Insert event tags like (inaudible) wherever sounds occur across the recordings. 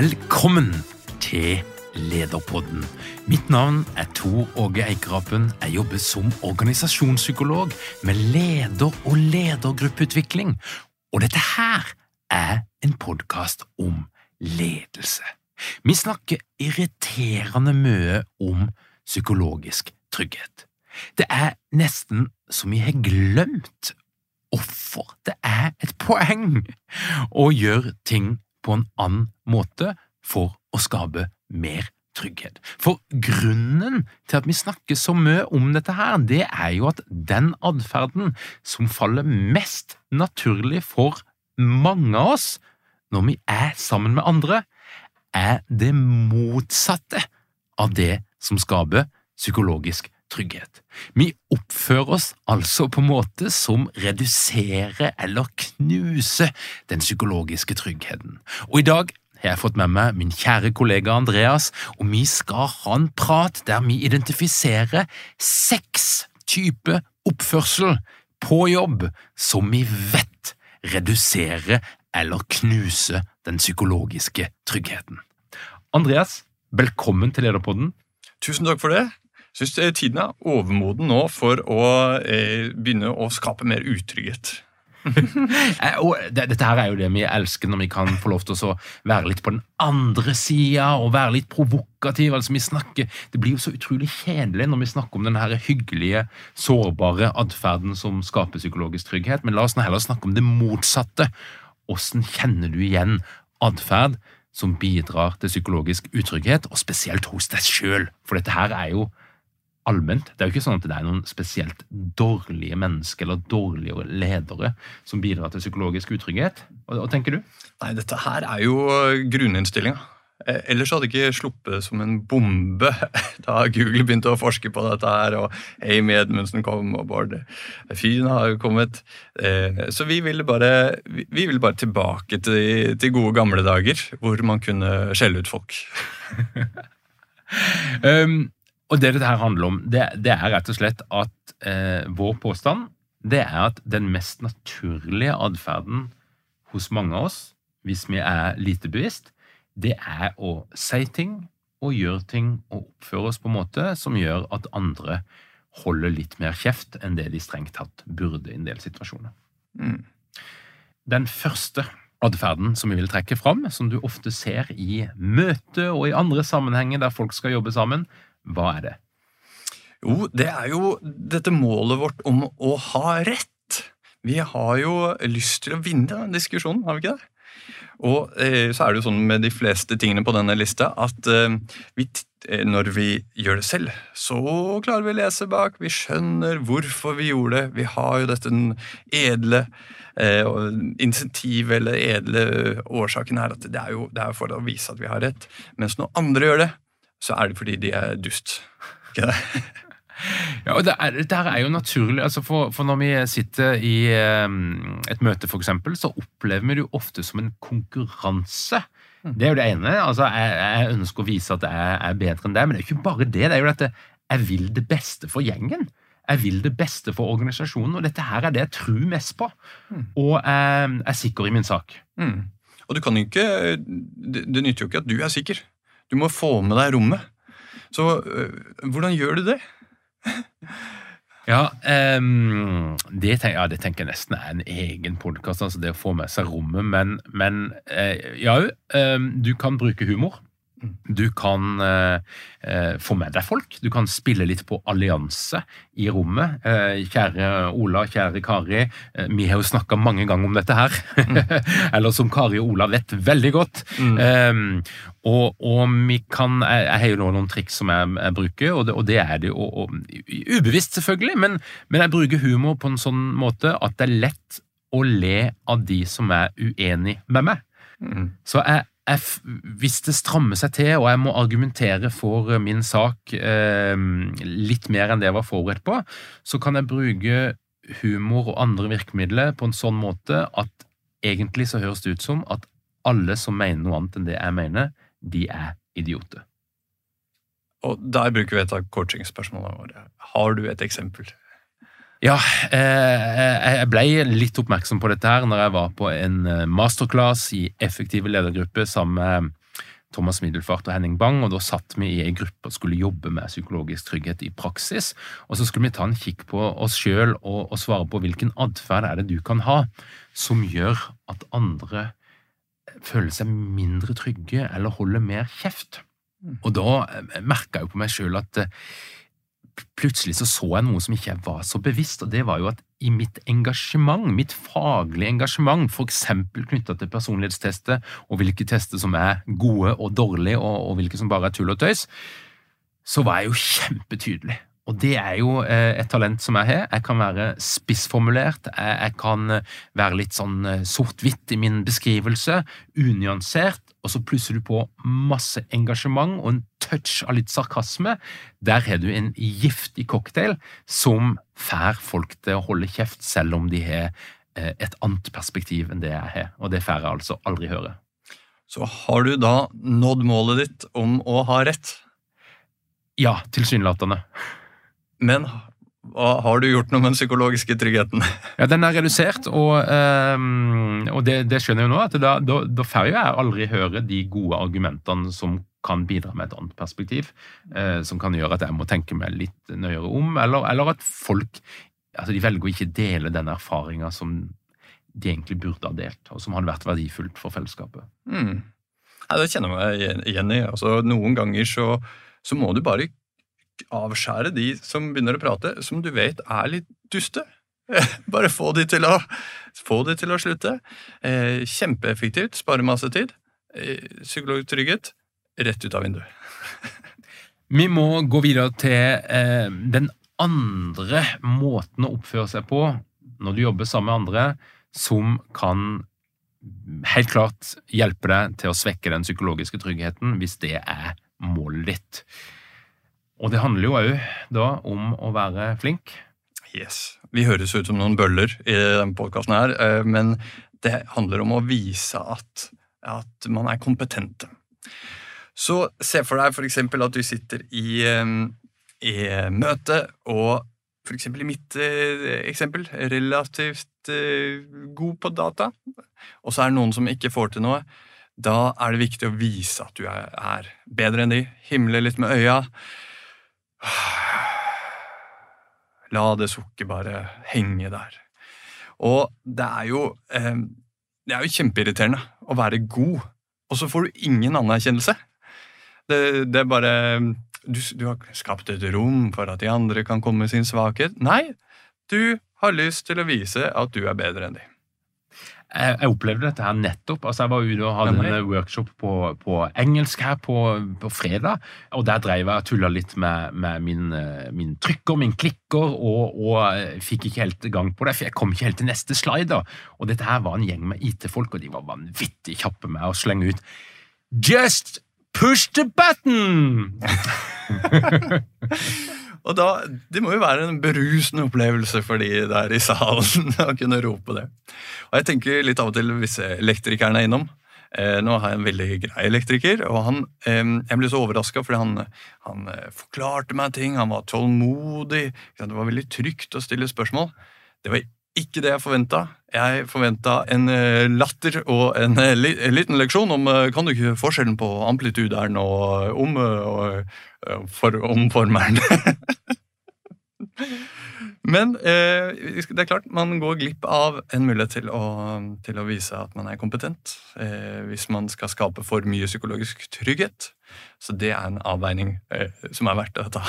Velkommen til Lederpodden. Mitt navn er Tor Åge Eikerapen. Jeg jobber som organisasjonspsykolog med leder- og ledergruppeutvikling. Og dette her er en podkast om ledelse. Vi snakker irriterende mye om psykologisk trygghet. Det er nesten som vi har glemt hvorfor det er et poeng å gjøre ting på en annen måte for å skape mer trygghet. For grunnen til at vi snakker så mye om dette her, det er jo at den atferden som faller mest naturlig for mange av oss når vi er sammen med andre, er det motsatte av det som skaper psykologisk trygghet. Vi oppfører oss altså på en måte som reduserer eller knuser den psykologiske tryggheten. Og i dag har jeg fått med meg min kjære kollega Andreas, og vi skal ha en prat der vi identifiserer seks typer oppførsel på jobb som vi vet reduserer eller knuser den psykologiske tryggheten. Andreas, velkommen til Lederpodden. Tusen takk for det. Syns tiden er overmoden nå for å eh, begynne å skape mer utrygghet. (laughs) Eh, dette her er jo det vi elsker, når vi kan få lov til å være litt på den andre sida og være litt provokativ. Altså, vi snakker, det blir jo så utrolig kjedelig når vi snakker om den hyggelige, sårbare atferden som skaper psykologisk trygghet, men la oss nå heller snakke om det motsatte. Åssen kjenner du igjen atferd som bidrar til psykologisk utrygghet, og spesielt hos deg sjøl? For dette her er jo allment. Det er jo ikke sånn at det er noen spesielt dårlige mennesker eller dårlige ledere som bidrar til psykologisk utrygghet. Hva tenker du? Nei, Dette her er jo grunninnstillinga. Eh, ellers hadde det ikke sluppet som en bombe (laughs) da Google begynte å forske på dette. her, og Amy Edmundsen kom, og Bård Fyn har kommet. Eh, så vi ville bare, vi ville bare tilbake til, til gode gamle dager, hvor man kunne skjelle ut folk. (laughs) um, og det dette her handler om, det, det er rett og slett at eh, vår påstand det er at den mest naturlige atferden hos mange av oss, hvis vi er lite bevisst, det er å si ting og gjøre ting og oppføre oss på en måte som gjør at andre holder litt mer kjeft enn det de strengt tatt burde i en del situasjoner. Mm. Den første atferden som vi vil trekke fram, som du ofte ser i møte og i andre sammenhenger der folk skal jobbe sammen, hva er det? Jo, det er jo dette målet vårt om å ha rett. Vi har jo lyst til å vinne den diskusjonen, har vi ikke det? Og eh, så er det jo sånn med de fleste tingene på denne lista at eh, vi, eh, når vi gjør det selv, så klarer vi å lese bak. Vi skjønner hvorfor vi gjorde det. Vi har jo dette edle eh, insentivet eller edle årsaken her at det er jo det er for å vise at vi har rett. Mens når andre gjør det, så er det fordi de er dust. (laughs) Ikke det? Ja, og det er, det her er jo naturlig, altså for, for når vi sitter i um, et møte for eksempel, så opplever vi det jo ofte som en konkurranse. Det er jo det ene. altså Jeg, jeg ønsker å vise at jeg er bedre enn deg, men det er jo ikke bare det. Det er jo dette jeg vil det beste for gjengen. Jeg vil det beste for organisasjonen, og dette her er det jeg tror mest på. Og jeg er sikker i min sak. Mm. Og du kan jo ikke det, det nytter jo ikke at du er sikker. Du må få med deg rommet. Så øh, hvordan gjør du det? Ja, um, det, tenker, ja, det tenker jeg nesten er en egen podkast, altså det å få med seg rommet. Men, men eh, ja, um, du kan bruke humor. Du kan eh, eh, få med deg folk. Du kan spille litt på allianse i rommet. Eh, kjære Ola, kjære Kari, eh, vi har jo snakka mange ganger om dette her. (laughs) Eller som Kari og Ola vet veldig godt. Ehm, og, og vi kan Jeg, jeg har jo noen triks som jeg, jeg bruker, og det, og det er det jo ubevisst, selvfølgelig, men, men jeg bruker humor på en sånn måte at det er lett å le av de som er uenig med meg. Mm. Så jeg, hvis det strammer seg til, og jeg må argumentere for eh, min sak eh, litt mer enn det jeg var forberedt på, så kan jeg bruke humor og andre virkemidler på en sånn måte at egentlig så høres det ut som at alle som mener noe annet enn det jeg mener, de er idioter. Og der bruker vi et av coachingspørsmålene våre. Har du et eksempel? Ja, eh, jeg ble litt oppmerksom på dette her når jeg var på en eh, masterclass i effektive ledergrupper sammen med Thomas Middelfart og Henning Bang, og da satt vi i en gruppe og skulle jobbe med psykologisk trygghet i praksis. Og så skulle vi ta en kikk på oss sjøl og, og svare på hvilken atferd er det du kan ha som gjør at andre føler seg mindre trygge eller holder mer kjeft. Og da merka jeg jo på meg sjøl at eh, plutselig så så jeg noe som ikke jeg var så bevisst, og det var jo at i mitt engasjement, mitt faglige engasjement, eksempel knytta til personlighetstester, og hvilke tester som er gode og dårlige, og, og hvilke som bare er tull og tøys, så var jeg jo kjempetydelig. Og det er jo eh, et talent som jeg har. Jeg kan være spissformulert, jeg, kan være litt sånn eh, sort-hvitt i min beskrivelse, unyansert, og så plusser du på masse engasjement og en touch av litt sarkasme. Der har du en giftig cocktail som får folk til å holde kjeft, selv om de har eh, et annet perspektiv enn det jeg har. Og det får jeg altså aldri høre. Så har du da nådd målet ditt om å ha rett. Ja, tilsynelatende. Men har du gjort noe med den psykologiske tryggheten? (laughs) Ja, Den er redusert, og, um, og det, det skjønner jeg jo nå. at Da, da, da får jeg aldri høre de gode argumentene som kan bidra med et annet perspektiv. Eh, som kan gjøre at jeg må tenke meg litt nøyere om, eller, eller at folk altså de velger å ikke dele den erfaringa som de egentlig burde ha delt, og som hadde vært verdifullt for fellesskapet. Mm. Ja, det kjenner jeg meg igjen- i. Altså, noen ganger så, så må du bare avskjære de som begynner å prate, som du vet er litt duste. (laughs) Bare få de til å, få de til å slutte. Eh, kjempeeffektivt, spare masse tid. Eh, psykologisk trygghet, rett ut av vinduet. (laughs) Vi må gå videre til eh, den andre måten å oppføre seg på når du jobber sammen med andre, som kan helt klart hjelpe deg til å svekke den psykologiske tryggheten, hvis det er målet ditt. Og det handler jo òg da om å være flink. Yes. Vi høres ut som noen bøller i denne podkasten her, eh, men det handler om å vise at, at man er kompetente. Så se for deg eksempel at du sitter i, eh, i møte, og eksempel i mitt eh, eksempel, relativt god på data, og så er det noen som ikke får til noe. Da er det viktig å vise at du er bedre enn de, himle litt med øya. (sighs) La det sukket bare henge der. Og det er jo eh, Det er jo kjempeirriterende å være god, og så får du ingen anerkjennelse. Det, det er bare du, du har skapt et rom for at de andre kan komme med sin svakhet. Nei, du har lyst til å vise at du er bedre enn de. Jeg, jeg opplevde dette her nettopp. altså Jeg var ute og hadde en workshop på, på engelsk her på, på fredag. og Der drev jeg og tulla litt med, med min, eh, min trykker, min klikker, og, og eh, fikk ikke helt gang på det. for Jeg kom ikke helt til neste slide. da. Og dette her var en gjeng med IT-folk, og de var vanvittig kjappe med å slenge ut Just push the button! (laughs) Og da, Det må jo være en berusende opplevelse for de der i salen (laughs) å kunne rope det. Og jeg tenker litt av og til hvis elektrikerne er innom. Eh, nå har jeg en veldig grei elektriker, og han, eh, jeg ble så overraska fordi han, han eh, forklarte meg ting, han var tålmodig. Det var veldig trygt å stille spørsmål. Det var ikke det jeg forventa. Jeg forventa en eh, latter og en, eh, en, liten leksjon om eh, Kan du ikke forskjellen på amplituderen og om for, omformeren? (laughs) Men eh, det er klart, man går glipp av en mulighet til å, til å vise at man er kompetent. Eh, hvis man skal skape for mye psykologisk trygghet. Så det er en avveining eh, som er verdt å ta.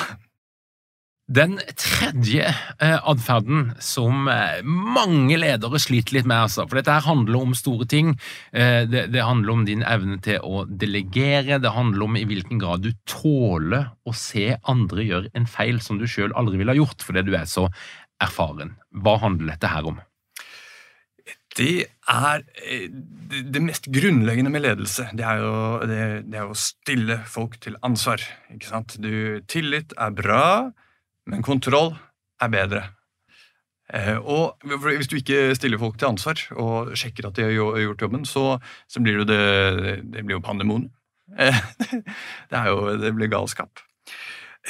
Den tredje eh, atferden som eh, mange ledere sliter litt med, altså, for dette her handler om store ting. Eh, det, det, handler om din evne til å delegere, det handler om i hvilken grad du tåler å se andre gjøre en feil som du sjøl aldri ville ha gjort fordi du er så erfaren. Hva handler dette her om? Det er eh, det mest grunnleggende med ledelse. Det er jo, det, det er å stille folk til ansvar. Du, tillit er bra men kontroll er bedre. Eh, og Hvis du ikke stiller folk til ansvar og sjekker at de har gjort jobben, så, så blir det, det blir jo pandemon. Eh, (laughs) det, er jo, det blir galskap.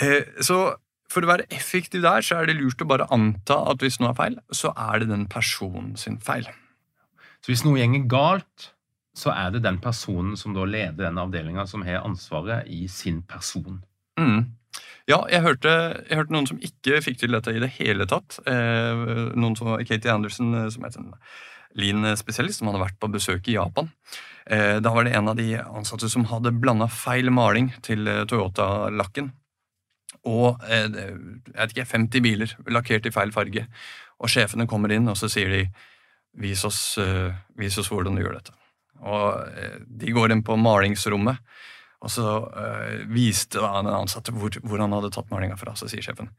Eh, så for å være effektiv der, så er det lurt å bare anta at hvis noe er feil, så er det den personen sin feil. Så hvis noe gjenger galt, så er det den personen som da leder den avdelinga, som har ansvaret i sin person. Mm. Ja, jeg hørte, jeg hørte, noen som ikke fikk til dette i det hele tatt. Eh, noen som Katie Anderson, eh, som er en Lean-spesialist, som hadde vært på besøk i Japan. Eh, da var det en av de ansatte som hadde blanda feil maling til eh, Toyota-lakken. Og eh, jeg vet ikke, 50 biler lakkert i feil farge. Og sjefene kommer inn, og så sier de vis oss, eh, vis oss hvordan du gjør dette. Og de går inn på malingsrommet. Og så øh, viste den ansatte hvor, hvor, han hadde tatt malinga fra. Så sier sjefen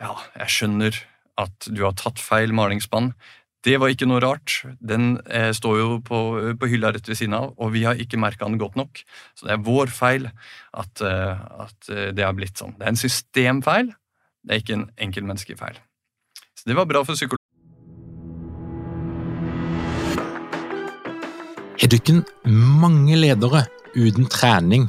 ja, jeg skjønner at du har tatt feil malingsspann. Det var ikke noe rart. Den eh, står jo på, på, hylla rett ved siden av, og vi har ikke merka den godt nok. Så det er vår feil at, uh, at det har blitt sånn. Det er en systemfeil, det er ikke en enkeltmenneskefeil. Så det var bra for psykologen. Er du ikke mange ledere uten trening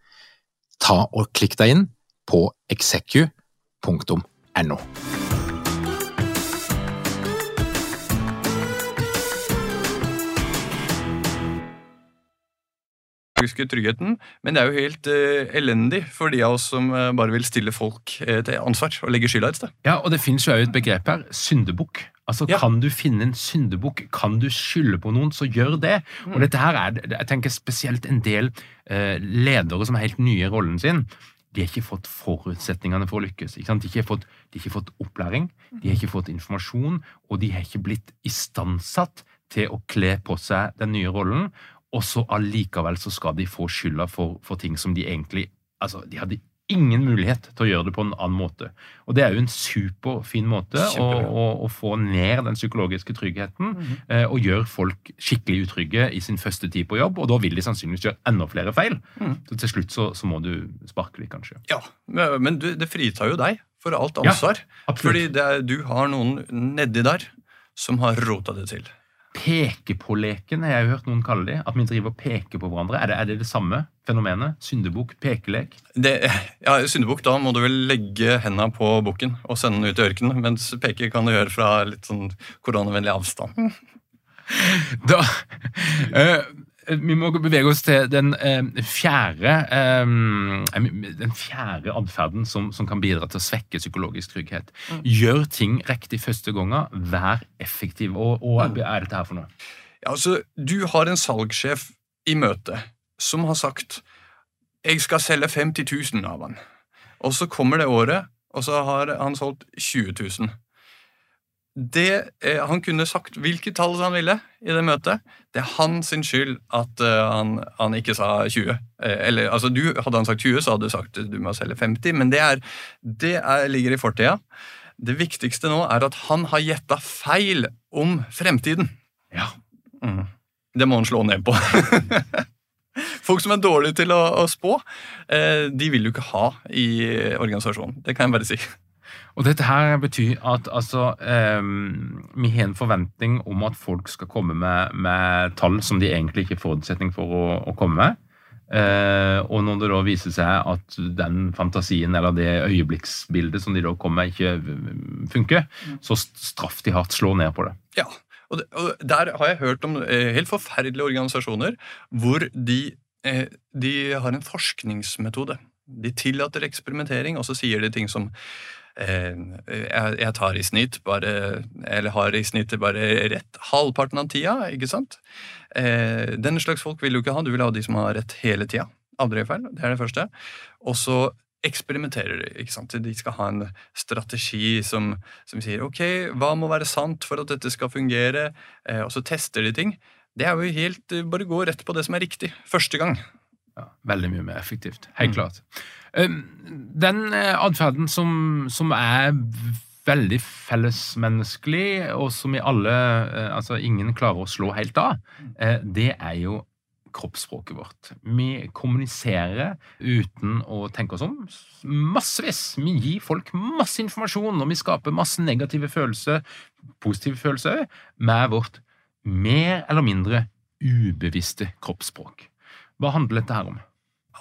ta og klikk deg inn på execu.no. tryggheten, men det er jo helt uh, elendig for de av oss som uh, bare vil stille folk uh, til ansvar og legge skylda et sted. Ja, og det finnes jo et begrep her, syndebukk. Altså, ja. Kan du finne en syndebukk, kan du skylde på noen, så gjør det. Mm. Og dette her er, jeg tenker spesielt en del eh, ledere som er helt nye i rollen sin. De har ikke fått forutsetningene for å lykkes. De har, ikke fått, de har ikke fått opplæring, de har ikke fått informasjon, og de har ikke blitt istandsatt til å kle på seg den nye rollen. Og så allikevel så skal de få skylda for, for ting som de egentlig Altså, de hadde ingen mulighet til å gjøre det på en annen måte. Og Det er jo en superfin måte å, å, å, få ned den psykologiske tryggheten mm -hmm. eh, og gjøre folk skikkelig utrygge i sin første tid på jobb. Og da vil de sannsynligvis gjøre enda flere feil. Mm. Så til slutt så, så, må du sparke litt, kanskje. Ja, men du, det fritar jo deg for alt ansvar. Ja, fordi er, du har noen nedi der som har rota det til. Peke-på-leken har jeg hørt noen kalle det. At vi driver og peker på hverandre. Er det er det, det samme fenomenet? Syndebukk, pekelek? Det, ja, Syndebukk, da må du vel legge henda på bukken og sende den ut i ørkenen. Mens peke kan du gjøre fra litt sånn koronavennlig avstand. Da, Eh, vi må bevege oss til den eh, fjerde eh, den fjerde atferden som, som, kan bidra til å svekke psykologisk trygghet. Mm. Gjør ting riktig første gangen. Vær effektiv. Og, og hva mm. er dette her for noe? Ja, altså, Du har en salgssjef i møte som har sagt 'jeg skal selge 50 000 av han'. Og så kommer det året, og så har han solgt 20 000. Det, eh, han kunne sagt hvilket tall han ville i det møtet. Det er hans skyld at eh, han, han, ikke sa 20. Eh, eller, altså, du, hadde han sagt 20, så hadde du sagt du må selge 50, men det, er, det er, ligger i fortida. Det viktigste nå er at han har gjetta feil om fremtiden. Ja. Mm. Det må han slå ned på. (laughs) Folk som er dårlige til å, å spå, eh, de vil du ikke ha i organisasjonen. Det kan jeg bare si. Og dette her betyr at altså, eh, vi har en forventning om at folk skal komme med, med tall som de egentlig ikke har forutsetning for å, å komme med. Eh, og når det da viser seg at den fantasien eller det øyeblikksbildet som de da kommer med, ikke funker, mm. så straff de hardt, slå ned på det. Ja, og, det, og Der har jeg hørt om eh, helt forferdelige organisasjoner hvor de, eh, de har en forskningsmetode. De tillater eksperimentering, og så sier de ting som Eh, jeg tar i snitt bare Eller har i snitt bare rett halvparten av tida, ikke sant? Eh, denne slags folk vil du ikke ha. Du vil ha de som har rett hele tida. Aldri feil. Det er det første. Og så eksperimenterer de. ikke sant? De skal ha en strategi som, som, sier ok, hva må være sant for at dette skal fungere, eh, og så tester de ting. Det er jo helt Bare gå rett på det som er riktig første gang. Ja, veldig mye mer effektivt. Helt mm. klart. Den eh, atferden som, som, er veldig fellesmenneskelig, og som i alle eh, Altså ingen klarer å slå helt av, eh, det er jo kroppsspråket vårt. Vi kommuniserer uten å tenke oss om. Massevis. Vi gir folk masse informasjon, og vi skaper masse negative følelser, positive følelser, med vårt mer eller mindre ubevisste kroppsspråk. Hva handler dette her om?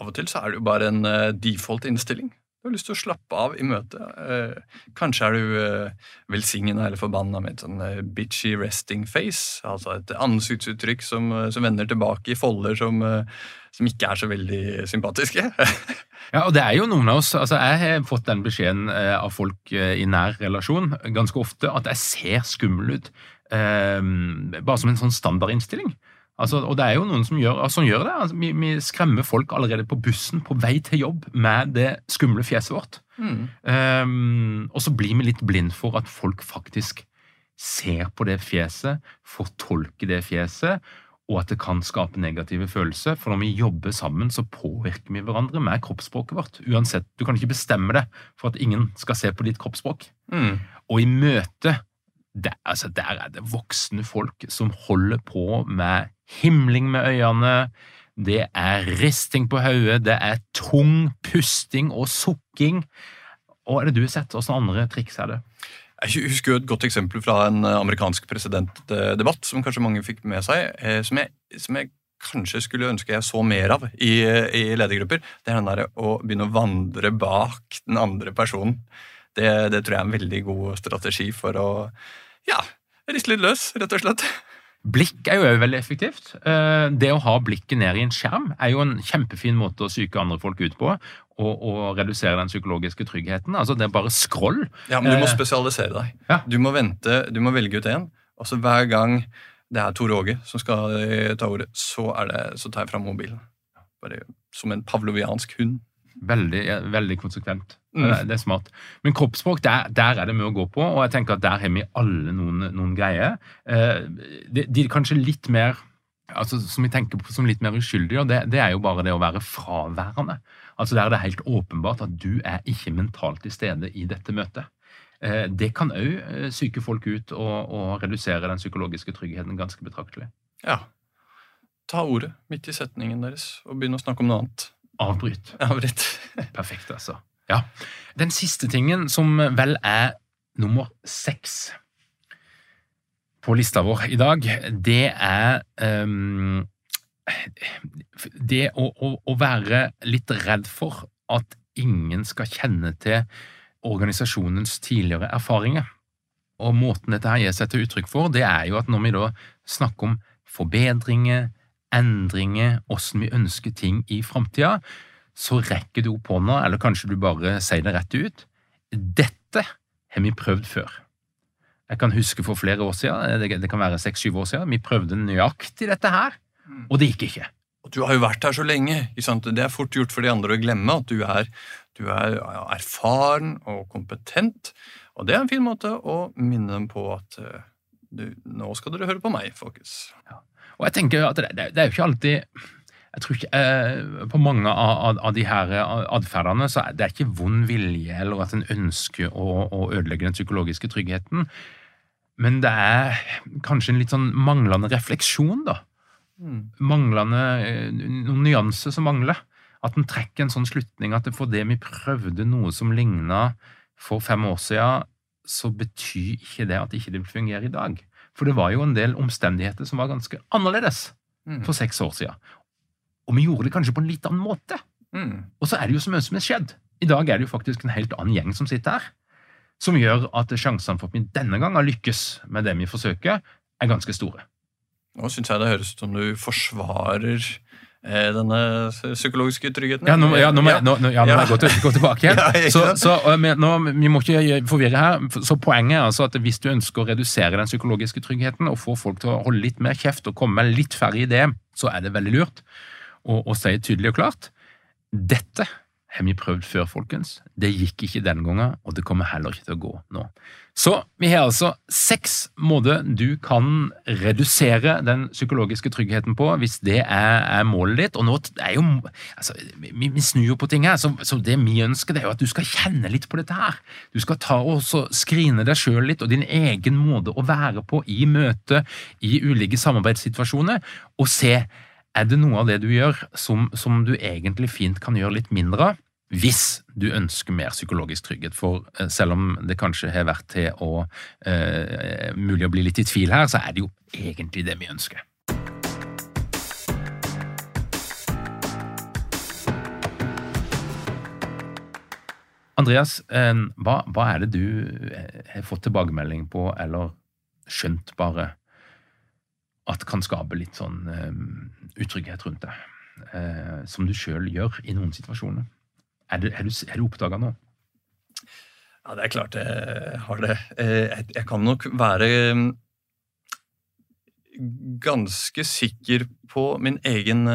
Av og til så er det jo bare en uh, default-innstilling. Du har lyst til å slappe av i møtet. Uh, kanskje er du uh, eh, velsigna eller forbanna med et sånn bitchy resting face. Altså et ansiktsuttrykk som, som vender tilbake i folder som, som ikke er så veldig sympatiske. (laughs) ja, og det er jo noen av oss altså Jeg har fått den beskjeden av folk i nær relasjon ganske ofte at jeg ser skummel ut. bare som en sånn standardinnstilling. Altså, og det er jo noen som gjør, som gjør det. Altså, vi, vi, skremmer folk allerede på bussen på vei til jobb med det skumle fjeset vårt. Mm. Um, og så blir vi litt blind for at folk faktisk ser på det fjeset, fortolker det fjeset, og at det kan skape negative følelser. For når vi jobber sammen, så påvirker vi hverandre med kroppsspråket vårt. Uansett, Du kan ikke bestemme det for at ingen skal se på ditt kroppsspråk. Mm. Og i møte der, altså, der er det voksne folk som holder på med himling med øynene, det er risting på hodet, det er tung pusting og sukking. Og er det du har sett? Hvilke andre triks er det? Jeg husker jo et godt eksempel fra en eh, amerikansk presidentdebatt, som kanskje mange fikk med seg, eh, som jeg, som jeg kanskje skulle ønske jeg så mer av i, i ledergrupper. Det er den der å begynne å vandre bak den andre personen. Det, det tror jeg er en veldig god strategi for å ja, riste litt løs, rett og slett. Blikk er jo veldig effektivt. Eh, det å ha blikket ned i en skjerm er jo en kjempefin måte å psyke andre folk ut på. Og, og redusere den psykologiske tryggheten. Altså Det er bare scroll. Ja, Men du må eh, spesialisere deg. Ja. Du må vente, du må velge ut én. Og så hver gang det er Tor Åge som skal eh, ta ordet, så, det, så tar jeg fram mobilen. Bare som en pavloviansk hund. Veldig, veldig konsekvent. Mm. Det er smart. Men kroppsspråk, der, der, er det mye å gå på, og jeg tenker at der har vi alle noen, noen greier. Eh, de, de, kanskje litt mer altså Som vi tenker på som litt mer uskyldige, det, det er jo bare det å være fraværende. Altså Der er det helt åpenbart at du er ikke mentalt til stede i dette møtet. Eh, det kan òg eh, psyke folk ut og, og redusere den psykologiske tryggheten ganske betraktelig. Ja. Ta ordet midt i setningen deres og begynne å snakke om noe annet. Avbryt. Avbryt. Perfekt, altså. Ja. Den siste tingen, som vel er nummer seks på lista vår i dag, det er um, det å, å, å, være litt redd for at ingen skal kjenne til organisasjonens tidligere erfaringer. Og måten dette her gir seg til uttrykk for, det er jo at når vi da snakker om forbedringer, endringer, åssen vi ønsker ting i framtida, så rekker du opp hånda, eller kanskje du bare sier det rett ut. Dette har vi prøvd før. Jeg kan huske for flere år siden, det kan være seks-syv år siden, vi prøvde nøyaktig dette her, og det gikk ikke. Og Du har jo vært her så lenge. Det er fort gjort for de andre å glemme at du er, du er erfaren og kompetent. Og det er en fin måte å minne dem på at eh, du, nå skal dere høre på meg, folkens. Ja. Og jeg tenker at det, det, er jo ikke alltid jeg tror ikke, eh, På mange av, av de her atferdene så er det ikke vond vilje eller at en ønsker å, å ødelegge den psykologiske tryggheten. Men det er kanskje en litt sånn manglende refleksjon, da. Mm. Manglende eh, Noen nyanser som mangler. At en trekker en sånn slutning at fordi vi prøvde noe som ligna for fem år siden, så betyr ikke det at det ikke fungerer i dag. For det var jo en del omstendigheter som var ganske annerledes mm. for seks år siden. Og vi gjorde det kanskje på en litt annen måte. Mm. Og så er det jo så mye som har skjedd. I dag er det jo faktisk en helt annen gjeng som sitter her, som gjør at sjansene for at vi denne gangen lykkes med det vi forsøker, er ganske store. Nå syns jeg det høres ut som du forsvarer Eh, denne psykologiske tryggheten. Ja, nå, ja, nå må, jeg, nå, ja, nå må jeg gå, til, gå, tilbake igjen. (laughs) så, så nå, Vi må ikke forvirre her. Så Poenget er altså at hvis du ønsker å redusere den psykologiske tryggheten og få folk til å holde litt mer kjeft og komme med litt færre ideer, så er det veldig lurt å, og si tydelig og klart dette har vi prøvd før, folkens. Det gikk ikke den gangen, og det kommer heller ikke til å gå nå. Så vi har altså seks måter du kan redusere den psykologiske tryggheten på, hvis det er, er målet ditt. Og nå er jo altså, vi, vi, snur jo på ting her, så, så, det vi ønsker, det er jo at du skal kjenne litt på dette her. Du skal ta og skrine deg sjøl litt, og din egen måte å være på i møte i ulike samarbeidssituasjoner, og se er det noe av det du gjør som, som, du egentlig fint kan gjøre litt mindre av, hvis du ønsker mer psykologisk trygghet? For eh, selv om det kanskje har vært til å eh, mulig å bli litt i tvil her, så er det jo egentlig det vi ønsker. Andreas, eh, hva, hva, er det du eh, har fått tilbakemelding på, eller skjønt bare, at kan skape litt sånn um, utrygghet rundt det. Uh, som du sjøl gjør i noen situasjoner. Er du, er du, du oppdaga nå? Ja, det er klart jeg har det. Jeg, jeg kan nok være ganske sikker på min egen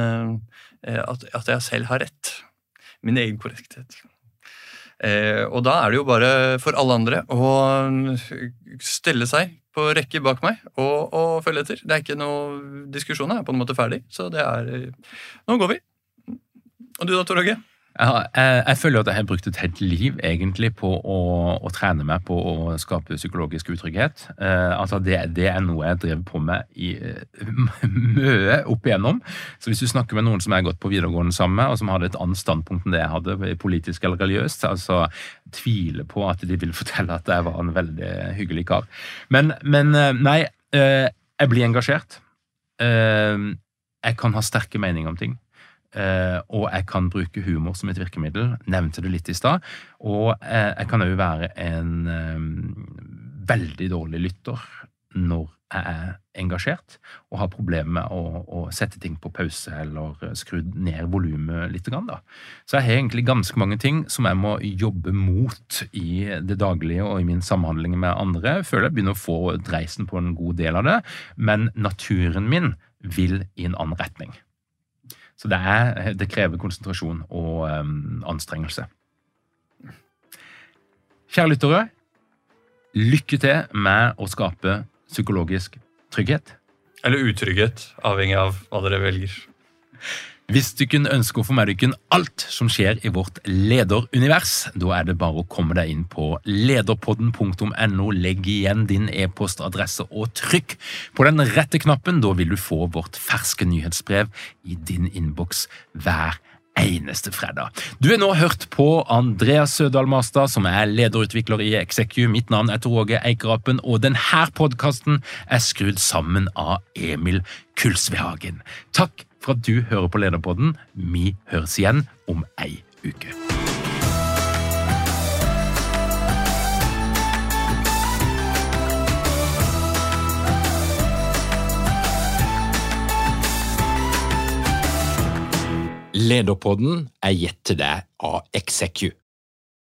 at jeg selv har rett. Min egen korrekthet. Og da er det jo bare for alle andre å stelle seg på rekke bak meg og, og følge etter. Det er ikke noe diskusjon, jeg er på en måte ferdig. Så det er Nå går vi. Og du da, Tor Åge? Jeg, jeg, føler at jeg har brukt et helt liv egentlig på å, å trene meg på å skape psykologisk utrygghet. Eh, altså det, det, er noe jeg drev på med i (laughs) mye opp igjennom. Så hvis du snakker med noen som jeg har gått på videregående sammen med, og som hadde et annet standpunkt enn det jeg hadde, politisk eller religiøst, altså tviler på at de vil (laughs) fortelle at jeg var en veldig hyggelig kar. Men, men eh, nei, eh, jeg blir engasjert. Eh, jeg kan ha sterke meninger om ting. Uh, og jeg kan bruke humor som et virkemiddel. Nevnte det litt i stad. Og uh, jeg kan òg være en um, veldig dårlig lytter når jeg er engasjert og har problemer med å, å sette ting på pause eller skru ned volumet litt. Da. Så jeg har egentlig ganske mange ting som jeg må jobbe mot i det daglige og i min samhandling med andre. Jeg føler jeg begynner å få dreisen på en god del av det, men naturen min vil i en annen retning. Så det, er, det krever konsentrasjon og um, anstrengelse. Kjære lyttere, lykke til med å skape psykologisk trygghet. Eller utrygghet, avhengig av hva dere velger. Hvis du kunne ønske å få med deg alt som skjer i vårt lederunivers, da er det bare å komme deg inn på lederpodden.no, legg igjen din e-postadresse og trykk på den rette knappen. Da vil du få vårt ferske nyhetsbrev i din innboks hver eneste fredag. Du har nå hørt på Andreas Sødal Mastad, som er lederutvikler i Execu. Mitt navn er Tor Åge Eikerapen, og denne podkasten er skrudd sammen av Emil Kulsvehagen. Takk for at du hører på Lederpodden. Vi høres igjen om ei uke. Lederpodden er gitt til deg av Execu.